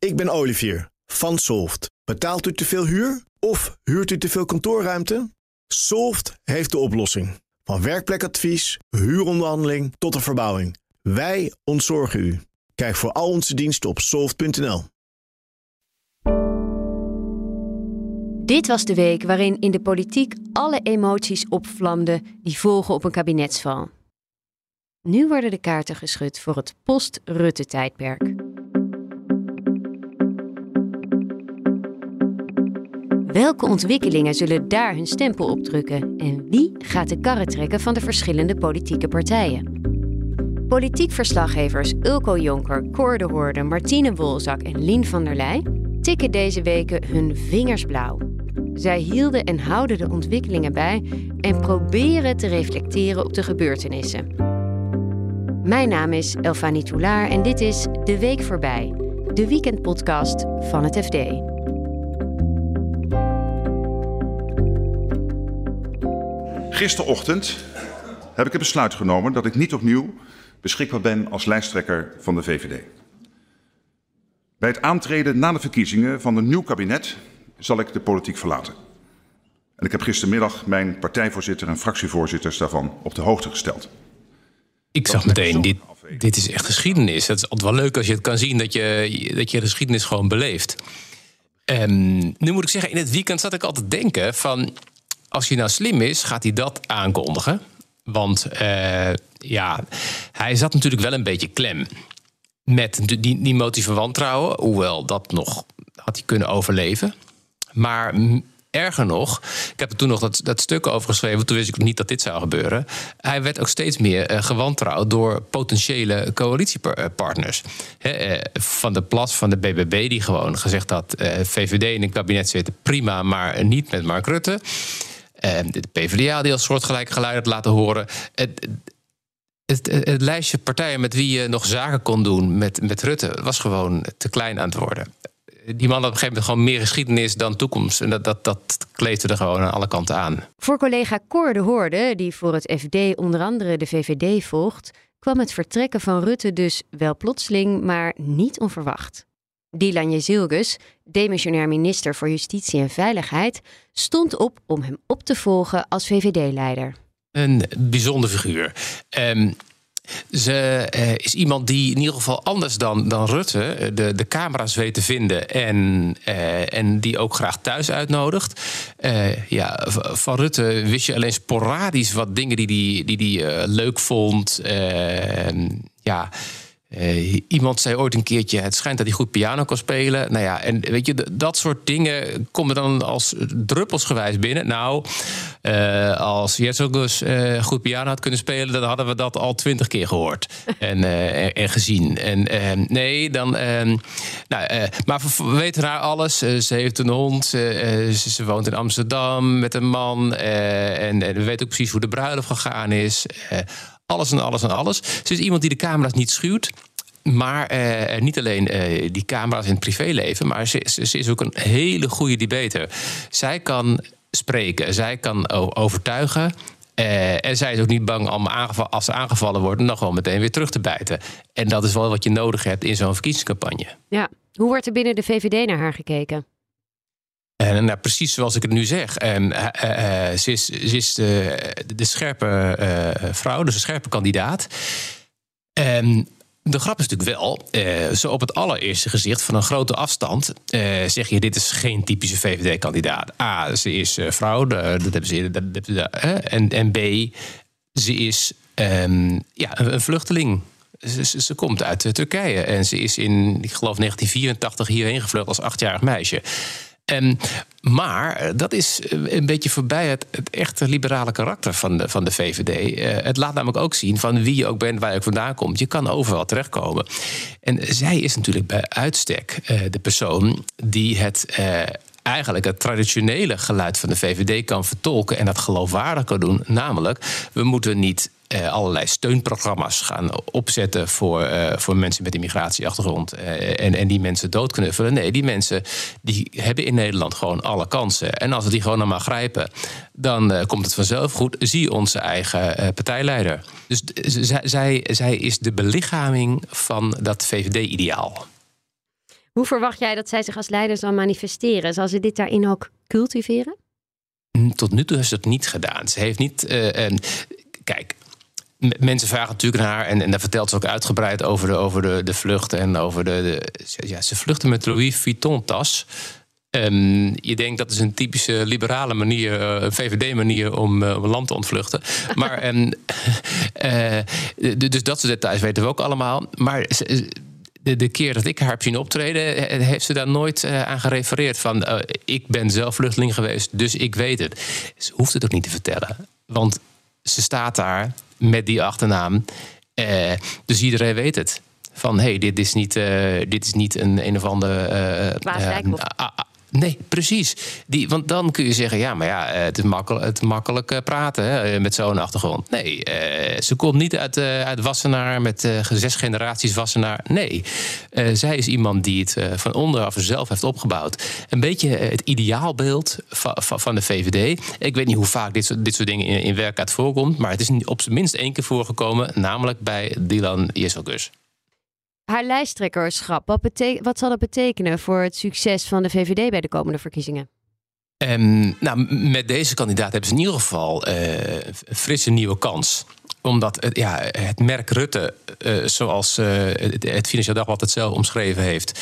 Ik ben Olivier van Solft. Betaalt u te veel huur of huurt u te veel kantoorruimte? Solft heeft de oplossing. Van werkplekadvies, huuronderhandeling tot de verbouwing. Wij ontzorgen u. Kijk voor al onze diensten op soft.nl. Dit was de week waarin in de politiek alle emoties opvlamden die volgen op een kabinetsval. Nu worden de kaarten geschud voor het post-Rutte-tijdperk. Welke ontwikkelingen zullen daar hun stempel op drukken en wie gaat de karren trekken van de verschillende politieke partijen? Politiek verslaggevers Ulko Jonker, Cor de Hoorde, Martine Wolzak en Lien van der Leij tikken deze weken hun vingers blauw. Zij hielden en houden de ontwikkelingen bij en proberen te reflecteren op de gebeurtenissen. Mijn naam is Elfanie Toulaar en dit is De Week Voorbij, de weekendpodcast van het FD. Gisterochtend heb ik het besluit genomen dat ik niet opnieuw beschikbaar ben als lijsttrekker van de VVD. Bij het aantreden na de verkiezingen van een nieuw kabinet zal ik de politiek verlaten. En ik heb gistermiddag mijn partijvoorzitter en fractievoorzitters daarvan op de hoogte gesteld. Ik zag meteen, dit, dit is echt geschiedenis. Het is altijd wel leuk als je het kan zien dat je, dat je de geschiedenis gewoon beleeft. Um, nu moet ik zeggen, in het weekend zat ik altijd denken van... als hij nou slim is, gaat hij dat aankondigen. Want uh, ja, hij zat natuurlijk wel een beetje klem met die, die motie van wantrouwen. Hoewel dat nog had hij kunnen overleven. Maar erger nog, ik heb er toen nog dat, dat stuk over geschreven. Toen wist ik niet dat dit zou gebeuren. Hij werd ook steeds meer uh, gewantrouwd door potentiële coalitiepartners. uh, van de Plas van de BBB, die gewoon gezegd had: VVD in een kabinet zitten prima, maar niet met Mark Rutte. De PvdA die als soortgelijke geluid had laten horen. Het, het, het, lijstje partijen met wie je nog zaken kon doen met, met Rutte was gewoon te klein aan het worden die man had op een gegeven moment gewoon meer geschiedenis dan toekomst. En dat, dat, dat kleefde er gewoon aan alle kanten aan. Voor collega Cor de Hoorde, die voor het FD onder andere de VVD volgt, kwam het vertrekken van Rutte dus wel plotseling, maar niet onverwacht. Dylan Jezilgus, demissionair minister voor Justitie en Veiligheid, stond op om hem op te volgen als VVD-leider. Een bijzonder figuur. Um, ze uh, is iemand die in ieder geval anders dan, dan Rutte eh, de, de camera's weet te vinden en, uh, en die ook graag thuis uitnodigt. Ja, van Rutte wist je alleen sporadisch wat dingen die hij die, die, die, leuk vond. ja. Uh, iemand zei ooit een keertje: het schijnt dat hij goed piano kan spelen. Nou ja, en weet je, dat soort dingen komen dan als druppelsgewijs binnen. Nou, uh, als Jetsogus uh, eh, goed piano had kunnen spelen, dan hadden we dat al twintig keer gehoord en, en, gezien. En nee, dan. nou, maar we weten haar alles. ze heeft een hond. Ze, ze, woont in Amsterdam met een man. en, en, we weten ook precies hoe de bruiloft gegaan is. Alles en alles en alles. Ze is iemand die de camera's niet schuwt. Maar eh, niet alleen eh, die camera's in het privéleven, maar ze, is ook een hele goede debater. Zij kan spreken, zij kan overtuigen. En zij is ook niet bang om als ze aangevallen worden, nog wel meteen weer terug te bijten. En dat is wel wat je nodig hebt in zo'n verkiezingscampagne. Ja, hoe wordt er binnen de VVD naar haar gekeken? En nou, precies zoals ik het nu zeg. En, uh, ze is, ze is de, de scherpe vrouw, dus een scherpe kandidaat. En de grap is natuurlijk wel, zo op het allereerste gezicht van een grote afstand, zeg je: dit is geen typische VVD-kandidaat. A, ze is vrouw, dat hebben ze, dat, en, en B, ze is um, ja, een, vluchteling. Ze, ze, ze, komt uit Turkije en ze is in, ik geloof, 1984 hierheen gevlucht als achtjarig meisje. Maar eh, dat is eh, een beetje voorbij het, echte liberale karakter van de, van de VVD. Eh, het laat namelijk ook zien van wie je ook bent, waar je ook vandaan komt. Je kan overal terechtkomen. En zij is natuurlijk bij uitstek de persoon die het eigenlijk het traditionele geluid van de VVD kan vertolken en dat geloofwaardig kan doen. Namelijk, we moeten niet uh, allerlei steunprogramma's gaan opzetten voor, uh, voor mensen met een migratieachtergrond. Uh, en, en die mensen doodknuffelen. Nee, die mensen die hebben in Nederland gewoon alle kansen. En als we die gewoon allemaal grijpen, dan komt het vanzelf goed. Zie onze eigen partijleider. Dus zij, zij is de belichaming van dat VVD-ideaal. Hoe verwacht jij dat zij zich als leider zal manifesteren? Zal ze dit daarin ook cultiveren? Hm, tot nu toe heeft ze het niet gedaan. Ze heeft niet. Uh, kijk, mensen vragen natuurlijk naar haar, en, en daar vertelt ze ook uitgebreid over de, over de, de vlucht en over de, de ja, ze vluchten met Louis Vuitton-tas. Um, je denkt dat is een typische liberale manier, eh, een VVD-manier om, uh, land te ontvluchten. Maar, um, uh, dus dat soort details weten we ook allemaal. Maar de, de keer dat ik haar heb zien optreden, heeft ze daar nooit aan gerefereerd. Van ik ben zelf vluchteling geweest, dus ik weet het. Ze hoeft het ook niet te vertellen. Want ze staat daar met die achternaam. dus iedereen weet het van hey, dit is niet, dit is niet een een of andere. Uh, Nee, precies. Die, want dan kun je zeggen, ja, maar ja, eh, het is makkelijk, het makkelijk eh, praten hè, eh, met zo'n achtergrond. Nee, ze komt niet uit, uit Wassenaar met zes generaties Wassenaar. Nee, zij is iemand die het van onderaf zelf heeft opgebouwd. Een beetje het ideaalbeeld van, de VVD. Ik weet niet hoe vaak dit soort, dit soort dingen in, in werkelijkheid voorkomt, maar het is op zijn minst één keer voorgekomen, namelijk bij Dylan Jezelgus haar lijsttrekkerschap, wat, wat zal dat betekenen voor het succes van de VVD bij de komende verkiezingen? Um, nou, met deze kandidaat hebben ze in ieder geval uh, frisse nieuwe kans omdat het, ja, het merk Rutte, uh, zoals uh, het, het Financieel Dagblad het zelf omschreven heeft,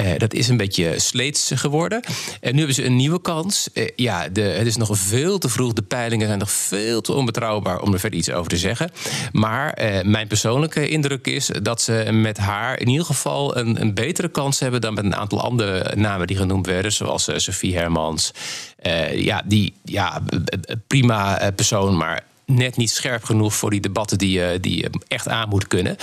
uh, dat is een beetje sleets geworden. En nu hebben ze een nieuwe kans. Uh, ja, de, het is nog veel te vroeg. De peilingen zijn nog veel te onbetrouwbaar om er verder iets over te zeggen. Maar uh, mijn persoonlijke indruk is dat ze met haar in ieder geval een, een betere kans hebben dan met een aantal andere namen die genoemd werden, zoals Sophie Hermans. ja, die ja, prima persoon, maar net niet scherp genoeg voor die debatten die, die echt aan moet kunnen.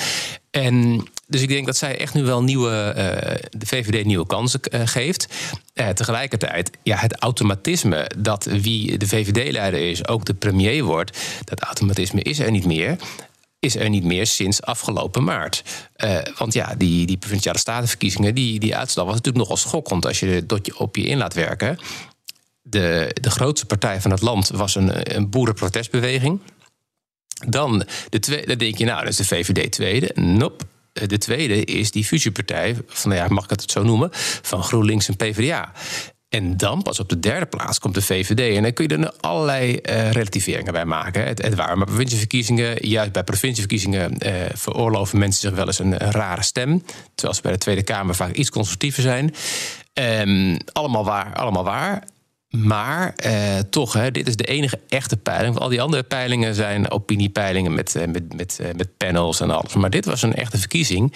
En dus ik denk dat zij echt nu wel nieuwe, uh, de VVD nieuwe kansen uh, geeft. Uh, tegelijkertijd, ja, het automatisme dat wie de VVD-leider is ook de premier wordt, dat automatisme is er niet meer is er niet meer sinds afgelopen maart. Want ja, die, die provinciale statenverkiezingen, die, die uitslag was natuurlijk nogal schokkend als je het op je in laat werken. De, de grootste partij van het land was een, een boerenprotestbeweging. Dan, de tweede, dan denk je, nou, dat is de VVD tweede. Nope. De tweede is die fusiepartij, van, ja, mag ik het zo noemen, van GroenLinks en PvdA. En dan pas op de derde plaats komt de VVD. En dan kun je er allerlei uh, relativeringen bij maken. Het, het waren maar provincieverkiezingen. Juist bij provincieverkiezingen uh, veroorloven mensen zich wel eens een, rare stem. Terwijl ze bij de Tweede Kamer vaak iets constructiever zijn. Um, allemaal waar, allemaal waar. Maar eh, toch, hè, dit is de enige echte peiling. Want al die andere peilingen zijn opiniepeilingen met, eh, met, met, eh, met panels en alles. Maar dit was een echte verkiezing.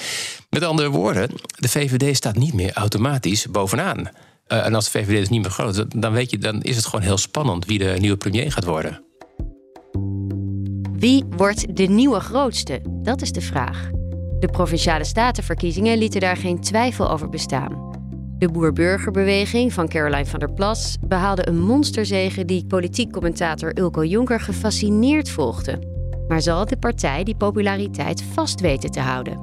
Met andere woorden, de VVD staat niet meer automatisch bovenaan. Uh, en als de VVD dus niet meer groot dan, weet je, dan is het gewoon heel spannend wie de nieuwe premier gaat worden. Wie wordt de nieuwe grootste? Dat is de vraag. De provinciale statenverkiezingen lieten daar geen twijfel over bestaan. De boer-burgerbeweging van Caroline van der Plas behaalde een monsterzege die politiek commentator Ulko Jonker gefascineerd volgde. Maar zal de partij die populariteit vast weten te houden?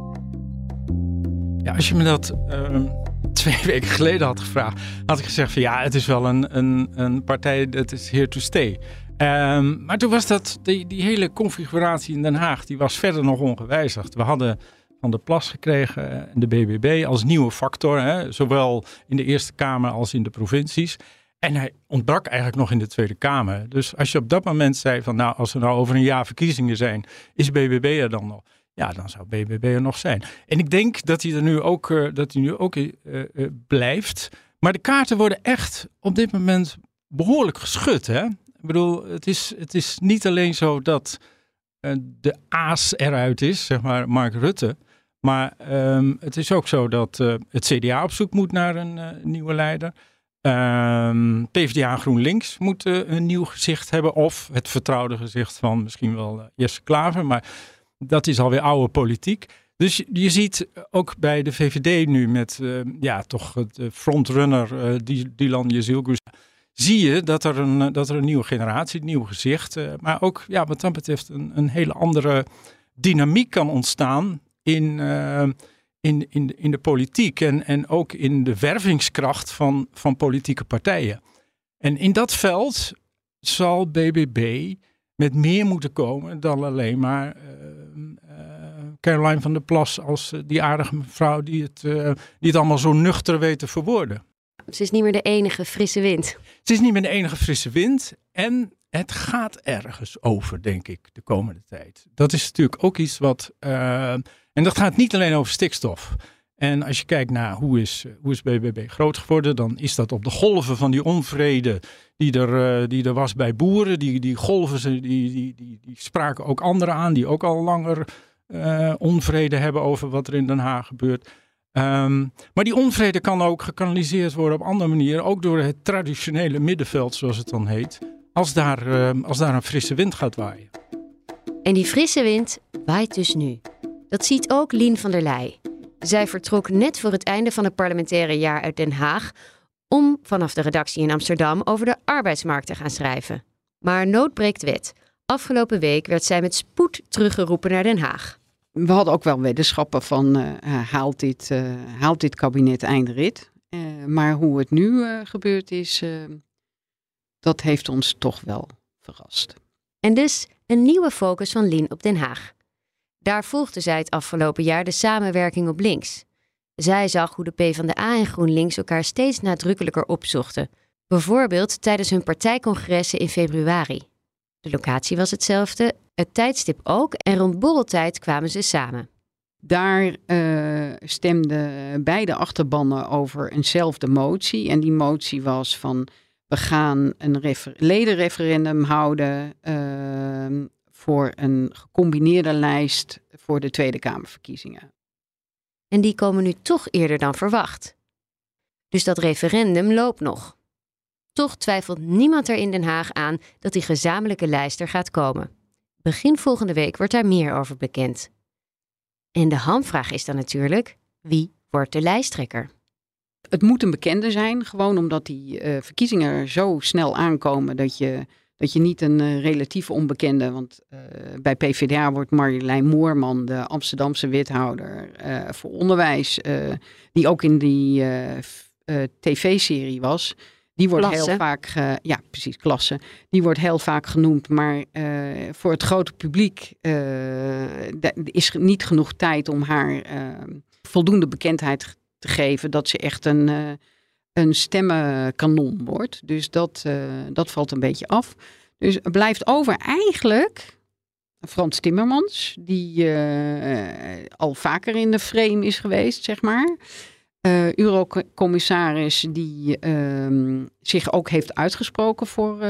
Ja, als je me dat uh, twee weken geleden had gevraagd, had ik gezegd van ja, het is wel een, een, een partij dat is here to stay. Um, maar toen was dat, die, die hele configuratie in Den Haag, die was verder nog ongewijzigd. We hadden van de Plas gekregen en de BBB als nieuwe factor, hè, zowel in de Eerste Kamer als in de provincies. En hij ontbrak eigenlijk nog in de Tweede Kamer. Dus als je op dat moment zei van nou, als er nou over een jaar verkiezingen zijn, is BBB er dan nog? Ja, dan zou BBB er nog zijn. En ik denk dat hij er nu ook, uh, dat hij nu ook uh, uh, blijft. Maar de kaarten worden echt op dit moment behoorlijk geschud. Hè? Ik bedoel, het is, het is niet alleen zo dat de aas eruit is, zeg maar Mark Rutte. Maar um, het is ook zo dat uh, het CDA op zoek moet naar een uh, nieuwe leider. Um, PvdA en GroenLinks moeten een nieuw gezicht hebben. Of het vertrouwde gezicht van misschien wel uh, Jesse Klaver. Maar dat is alweer oude politiek. Dus je, ziet ook bij de VVD nu met ja, toch de frontrunner Dylan Jezilgus. Zie je dat er een, dat er een nieuwe generatie, een nieuw gezicht. maar ook ja, wat dat betreft een, een hele andere dynamiek kan ontstaan in, uh, in, in, in de politiek en, en ook in de wervingskracht van, van politieke partijen. En in dat veld zal BBB met meer moeten komen dan alleen maar uh, Caroline van der Plas als die aardige mevrouw die het, die het allemaal zo nuchter weet te verwoorden. Ze is niet meer de enige frisse wind. Ze is niet meer de enige frisse wind. En het gaat ergens over, denk ik, de komende tijd. Dat is natuurlijk ook iets wat. Uh, en dat gaat niet alleen over stikstof. En als je kijkt naar hoe is, hoe is BBB groot geworden, dan is dat op de golven van die onvrede die er, uh, die er was bij boeren. Die, die golven die, die, die, die spraken ook anderen aan, die ook al langer uh, onvrede hebben over wat er in Den Haag gebeurt. Um, maar die onvrede kan ook gekanaliseerd worden op andere manieren, ook door het traditionele middenveld, zoals het dan heet als daar, uh, als daar een frisse wind gaat waaien. En die frisse wind waait dus nu. Dat ziet ook Lien van der Leij. Zij vertrok net voor het einde van het parlementaire jaar uit Den Haag om vanaf de redactie in Amsterdam over de arbeidsmarkt te gaan schrijven. Maar nood breekt wet. Afgelopen week werd zij met spoed teruggeroepen naar Den Haag. We hadden ook wel weddenschappen van uh, haalt, dit, uh, haalt dit kabinet eindrit. Uh, maar hoe het nu gebeurd is, dat heeft ons toch wel verrast. En dus een nieuwe focus van Lien op Den Haag. Daar volgde zij het afgelopen jaar de samenwerking op links. Zij zag hoe de PvdA en GroenLinks elkaar steeds nadrukkelijker opzochten. Bijvoorbeeld tijdens hun partijcongressen in februari. De locatie was hetzelfde, het tijdstip ook en rond borreltijd kwamen ze samen. Daar uh, stemden beide achterbannen over eenzelfde motie. En die motie was van we gaan een ledenreferendum houden uh, voor een gecombineerde lijst voor de Tweede Kamerverkiezingen. En die komen nu toch eerder dan verwacht. Dus dat referendum loopt nog. Toch twijfelt niemand er in Den Haag aan dat die gezamenlijke lijst er gaat komen. Begin volgende week wordt daar meer over bekend. En de hamvraag is dan natuurlijk: wie wordt de lijsttrekker? Het moet een bekende zijn, gewoon omdat die uh, verkiezingen zo snel aankomen dat je, dat je niet een uh, relatief onbekende, want uh, bij PvdA wordt Marjolein Moorman, de Amsterdamse wethouder voor onderwijs, die ook in die tv-serie was, die wordt klasse. heel vaak, ja precies, klasse. Die wordt heel vaak genoemd, maar voor het grote publiek is niet genoeg tijd om haar voldoende bekendheid te geven dat ze echt een, een stemmenkanon wordt. Dus dat, uh, dat valt een beetje af. Dus er blijft over eigenlijk Frans Timmermans, die uh, al vaker in de frame is geweest, zeg maar. Eurocommissaris die ehm, zich ook heeft uitgesproken voor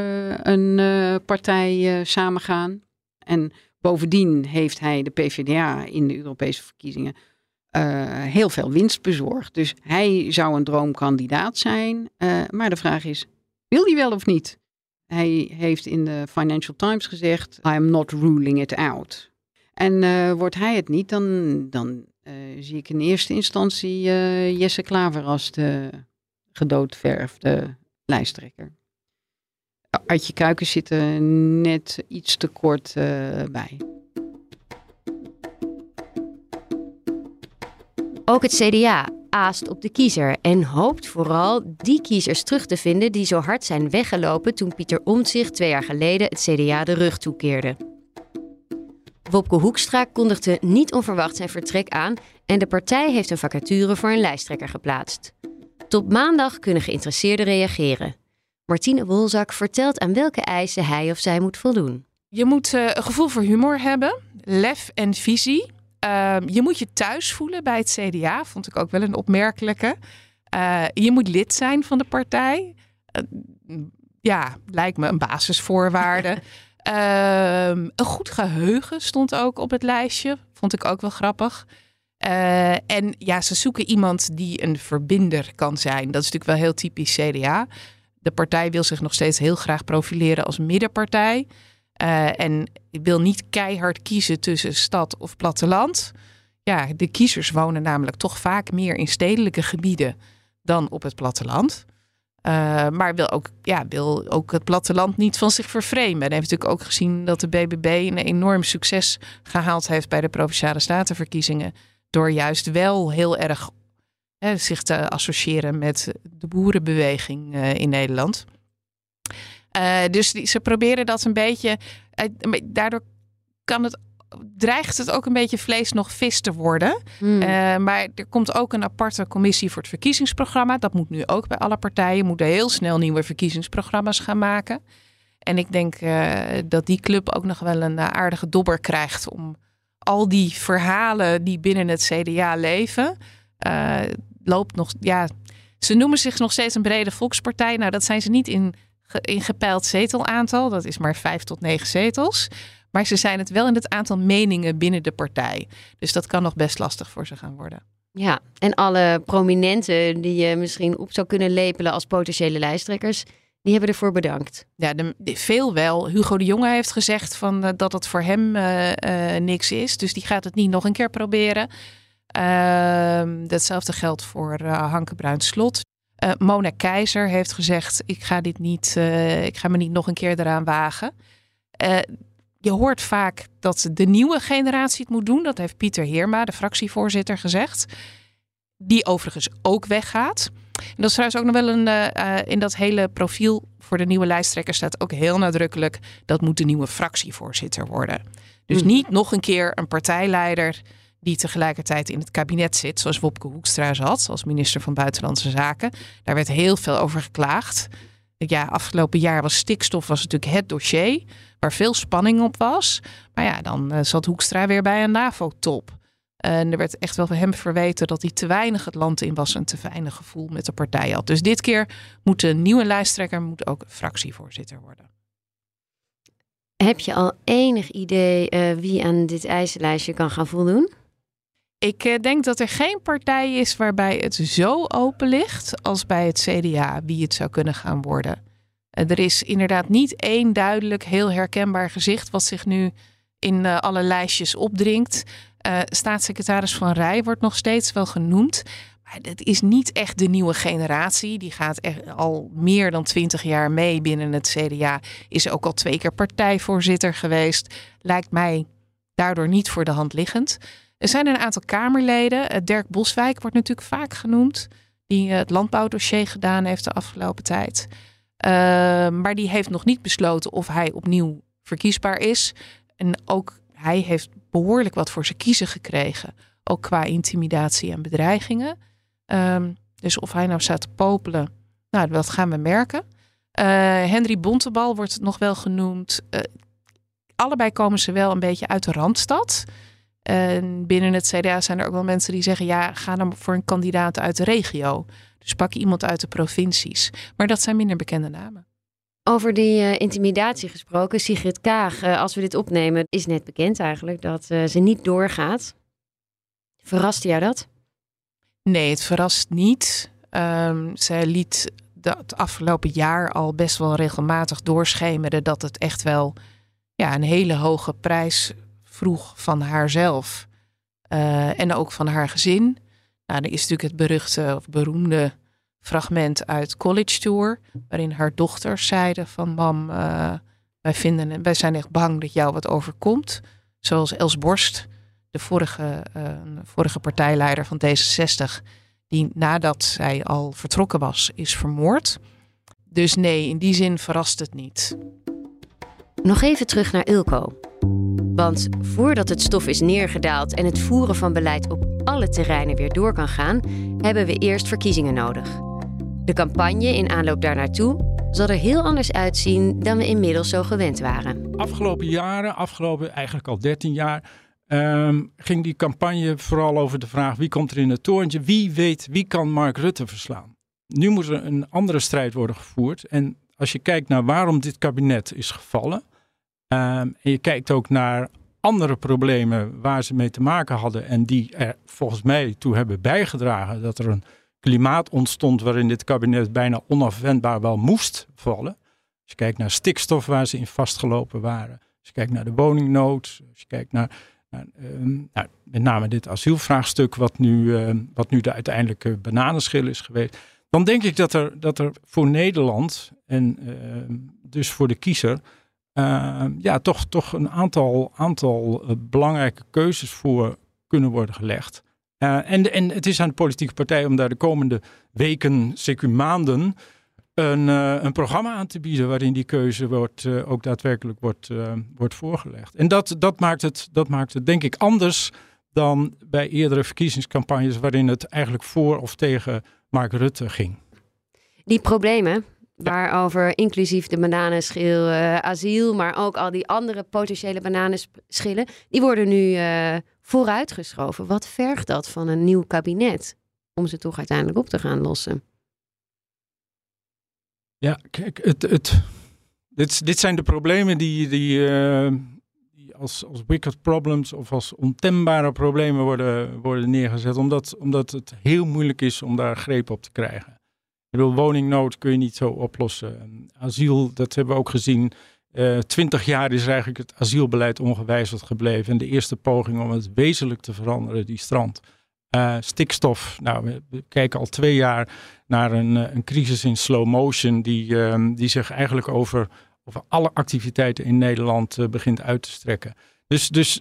een partij samengaan. En bovendien heeft hij de PvdA in de Europese verkiezingen uh, heel veel winst bezorgd. Dus hij zou een droomkandidaat zijn. Uh, maar de vraag is, wil hij wel of niet? Hij heeft in de Financial Times gezegd, I am not ruling it out. En uh, wordt hij het niet, dan, dan zie ik in eerste instantie Jesse Klaver als de gedoodverfde lijsttrekker. Artje Kuikens zit er net iets te kort bij. Ook het CDA aast op de kiezer en hoopt vooral die kiezers terug te vinden die zo hard zijn weggelopen toen Pieter Omtzigt twee jaar geleden het CDA de rug toekeerde. Wopke Hoekstra kondigde niet onverwacht zijn vertrek aan en de partij heeft een vacature voor een lijsttrekker geplaatst. Tot maandag kunnen geïnteresseerden reageren. Martine Wolzak vertelt aan welke eisen hij of zij moet voldoen. Je moet uh, een gevoel voor humor hebben, lef en visie. Uh, je moet je thuis voelen bij het CDA, vond ik ook wel een opmerkelijke. Uh, je moet lid zijn van de partij. Uh, ja, lijkt me een basisvoorwaarde. Ehm, een goed geheugen stond ook op het lijstje. Vond ik ook wel grappig. Eh, en ja, ze zoeken iemand die een verbinder kan zijn. Dat is natuurlijk wel heel typisch CDA. De partij wil zich nog steeds heel graag profileren als middenpartij. Uh, en ik wil niet keihard kiezen tussen stad of platteland. Ja, de kiezers wonen namelijk toch vaak meer in stedelijke gebieden dan op het platteland. Uh, maar wil ook, ja, wil ook het platteland niet van zich vervreemden. En heeft natuurlijk ook gezien dat de BBB een enorm succes gehaald heeft bij de provinciale statenverkiezingen. Door juist wel heel erg hè, zich te associëren met de boerenbeweging in Nederland. Uh, dus die, ze proberen dat een beetje. Uh, daardoor kan het dreigt het ook een beetje vlees nog vis te worden. Hmm. Uh, maar er komt ook een aparte commissie voor het verkiezingsprogramma. Dat moet nu ook bij alle partijen. Moeten heel snel nieuwe verkiezingsprogramma's gaan maken. En ik denk dat die club ook nog wel een aardige dobber krijgt om al die verhalen die binnen het CDA leven. Loopt nog, ja, ze noemen zich nog steeds een brede volkspartij. Nou, dat zijn ze niet in, in gepeild zetelaantal. Dat is maar vijf tot negen zetels. Maar ze zijn het wel in het aantal meningen binnen de partij. Dus dat kan nog best lastig voor ze gaan worden. Ja, en alle prominenten die je misschien op zou kunnen lepelen als potentiële lijsttrekkers, die hebben ervoor bedankt. Ja, de, de, veel wel. Hugo de Jonge heeft gezegd van, uh, dat het voor hem uh, uh, niks is. Dus die gaat het niet nog een keer proberen. Ehm, datzelfde geldt voor Hanke Bruin Slot. Mona Keizer heeft gezegd: ik ga dit niet, ik ga me niet nog een keer eraan wagen je hoort vaak dat de nieuwe generatie het moet doen. Dat heeft Pieter Heerma, de fractievoorzitter, gezegd. Die overigens ook weggaat. En dat is trouwens ook nog wel een. Uh, in dat hele profiel voor de nieuwe lijsttrekker staat ook heel nadrukkelijk. Dat moet de nieuwe fractievoorzitter worden. Dus niet nog een keer een partijleider die tegelijkertijd in het kabinet zit, zoals Wopke Hoekstra zat, als minister van Buitenlandse Zaken. Daar werd heel veel over geklaagd. Ja, afgelopen jaar was stikstof was natuurlijk het dossier waar veel spanning op was. Maar ja, dan uh, zat Hoekstra weer bij een NAVO-top. En er werd echt wel van hem verweten dat hij te weinig het land in was en te weinig gevoel met de partij had. Dus dit keer moet de nieuwe lijsttrekker moet ook fractievoorzitter worden. Heb je al enig idee uh, wie aan dit eisenlijstje kan gaan voldoen? Ik uh, denk dat er geen partij is waarbij het zo open ligt als bij het CDA wie het zou kunnen gaan worden. Er is inderdaad niet één duidelijk, heel herkenbaar gezicht wat zich nu in uh, alle lijstjes opdringt. Staatssecretaris Van Rij wordt nog steeds wel genoemd. Maar het is niet echt de nieuwe generatie. Die gaat al meer dan twintig jaar mee binnen het CDA. Is ook al twee keer partijvoorzitter geweest. Lijkt mij daardoor niet voor de hand liggend. Er zijn een aantal Kamerleden. Dirk Boswijk wordt natuurlijk vaak genoemd. Die het landbouwdossier gedaan heeft de afgelopen tijd. Uh, maar die heeft nog niet besloten of hij opnieuw verkiesbaar is. En ook hij heeft behoorlijk wat voor zijn kiezen gekregen. Ook qua intimidatie en bedreigingen. Um, dus of hij nou staat te popelen, nou, dat gaan we merken. Uh, Henry Bontebal wordt nog wel genoemd. Allebei komen ze wel een beetje uit de Randstad. En binnen het CDA zijn er ook wel mensen die zeggen: ja, ga dan voor een kandidaat uit de regio. Dus pak iemand uit de provincies. Maar dat zijn minder bekende namen. Over die uh, intimidatie gesproken, Sigrid Kaag, uh, als we dit opnemen, is net bekend eigenlijk dat uh, ze niet doorgaat. Verrast jou dat? Nee, het verrast niet. Um, zij liet het afgelopen jaar al best wel regelmatig doorschemeren dat het echt wel ja, een hele hoge prijs vroeg van haarzelf. en ook van haar gezin. Nou, er is natuurlijk het beruchte of beroemde fragment uit College Tour, waarin haar dochters zeiden van mam, uh, wij, vinden, wij zijn echt bang dat jou wat overkomt. Zoals Els Borst, de vorige, uh, vorige partijleider van D66, die nadat zij al vertrokken was, is vermoord. Dus nee, in die zin verrast het niet. Nog even terug naar Ilko. Want voordat het stof is neergedaald en het voeren van beleid op alle terreinen weer door kan gaan, hebben we eerst verkiezingen nodig. De campagne in aanloop daarnaartoe zal er heel anders uitzien dan we inmiddels zo gewend waren. Afgelopen jaren, afgelopen eigenlijk al 13 jaar, um, ging die campagne vooral over de vraag wie komt er in het torentje, wie weet wie kan Mark Rutte verslaan. Nu moet er een andere strijd worden gevoerd. En als je kijkt naar waarom dit kabinet is gevallen, en je kijkt ook naar andere problemen waar ze mee te maken hadden en die er volgens mij toe hebben bijgedragen dat er een klimaat ontstond waarin dit kabinet bijna onafwendbaar wel moest vallen. Als je kijkt naar stikstof waar ze in vastgelopen waren, als je kijkt naar de woningnood, als je kijkt naar, uh, nou, met name dit asielvraagstuk wat nu, uh, wat nu de uiteindelijke bananenschil is geweest, dan denk ik dat er, dat er voor Nederland en dus voor de kiezer uh, ja, toch, toch een aantal, aantal uh, belangrijke keuzes voor kunnen worden gelegd. Uh, en, en het is aan de politieke partij om daar de komende weken, zeker maanden, een, uh, een programma aan te bieden waarin die keuze wordt, ook daadwerkelijk wordt, wordt voorgelegd. En dat, dat, maakt het, dat maakt het denk ik anders dan bij eerdere verkiezingscampagnes waarin het eigenlijk voor of tegen Mark Rutte ging. Die problemen, waarover inclusief de bananenschil, asiel, maar ook al die andere potentiële bananenschillen, die worden nu vooruitgeschoven. Wat vergt dat van een nieuw kabinet om ze toch uiteindelijk op te gaan lossen? Ja, kijk, het, het, dit, dit zijn de problemen die, die, uh, die als, als wicked problems of als ontembare problemen worden, worden neergezet. Omdat, omdat het heel moeilijk is om daar greep op te krijgen. Ik bedoel, woningnood kun je niet zo oplossen. Asiel, dat hebben we ook gezien. Uh, twintig jaar is eigenlijk het asielbeleid ongewijzigd gebleven. En de eerste poging om het wezenlijk te veranderen, die strand. Uh, stikstof, nou, we kijken al twee jaar naar een, eh, een crisis in slow motion, die, uh, die zich eigenlijk over, over alle activiteiten in Nederland begint uit te strekken. Dus, dus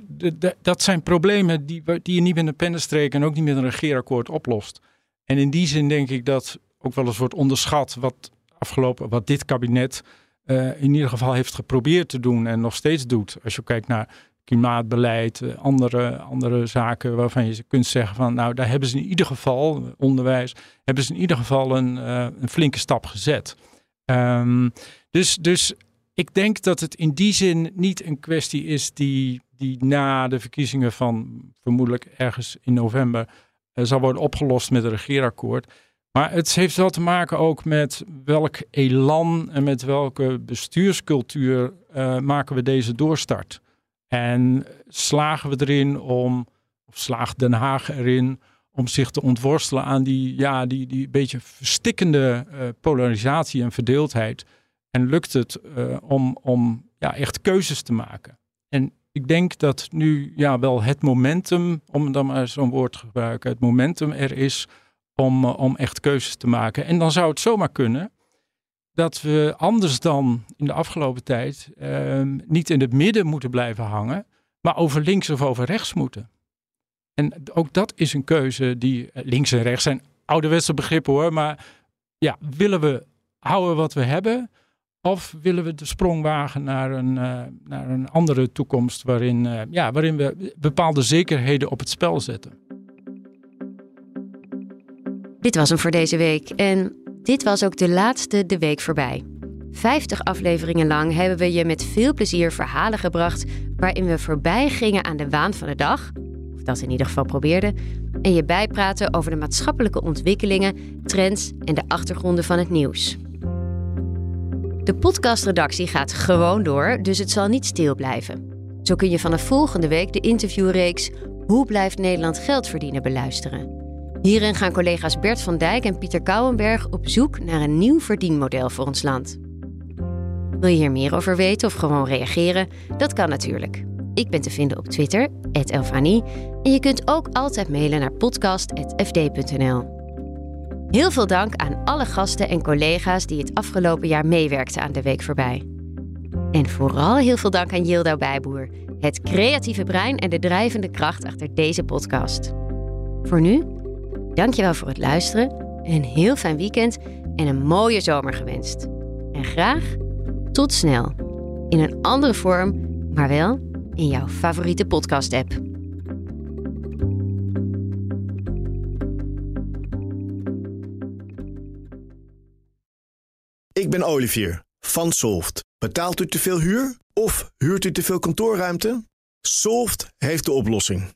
dat zijn problemen die, die je niet met een pennenstreek en ook niet met een regeerakkoord oplost. En in die zin denk ik dat ook wel eens wordt onderschat wat, afgelopen, wat dit kabinet uh, in ieder geval heeft geprobeerd te doen en nog steeds doet. Als je kijkt naar klimaatbeleid, eh, andere, andere zaken waarvan je kunt zeggen van nou daar hebben ze in ieder geval, onderwijs, hebben ze in ieder geval een, uh, een flinke stap gezet. Um, dus, dus ik denk dat het in die zin niet een kwestie is die, die na de verkiezingen van vermoedelijk ergens in november zal worden opgelost met een regeerakkoord. Maar het heeft wel te maken ook met welk elan en met welke bestuurscultuur uh, maken we deze doorstart. En slagen we erin om, of slaagt Den Haag erin om zich te ontworstelen aan die, ja, die, die beetje verstikkende uh, polarisatie en verdeeldheid. En lukt het uh, om, om ja, echt keuzes te maken. En ik denk dat nu ja, wel het momentum, om dan maar zo'n woord te gebruiken, het momentum er is om, uh, om echt keuzes te maken. En dan zou het zomaar kunnen dat we anders dan in de afgelopen tijd uh, niet in het midden moeten blijven hangen, maar over links of over rechts moeten. En ook dat is een keuze die eh, links en rechts zijn ouderwetse begrippen hoor, maar ja, willen we houden wat we hebben of willen we de sprong wagen naar een, uh, naar een andere toekomst waarin, ja, waarin we bepaalde zekerheden op het spel zetten? Dit was hem voor deze week en dit was ook de laatste De Week voorbij. 50 afleveringen lang hebben we je met veel plezier verhalen gebracht waarin we voorbij gingen aan de waan van de dag, of dat in ieder geval probeerden, en je bijpraten over de maatschappelijke ontwikkelingen, trends en de achtergronden van het nieuws. De podcastredactie gaat gewoon door, dus het zal niet stil blijven. Zo kun je vanaf volgende week de interviewreeks Hoe blijft Nederland geld verdienen beluisteren. Hierin gaan collega's Bert van Dijk en Pieter Kouwenberg op zoek naar een nieuw verdienmodel voor ons land. Wil je hier meer over weten of gewoon reageren? Dat kan natuurlijk. Ik ben te vinden op Twitter, Elfanie, en je kunt ook altijd mailen naar podcast.fd.nl. Heel veel dank aan alle gasten en collega's die het afgelopen jaar meewerkten aan de week voorbij. En vooral heel veel dank aan Yildo Bijboer, het creatieve brein en de drijvende kracht achter deze podcast. Voor nu Dankjewel voor het luisteren. Een heel fijn weekend en een mooie zomer gewenst. En graag tot snel. In een andere vorm, maar wel in jouw favoriete podcast-app. Ik ben Olivier van Solft. Betaalt u te veel huur of huurt u te veel kantoorruimte? Solft heeft de oplossing.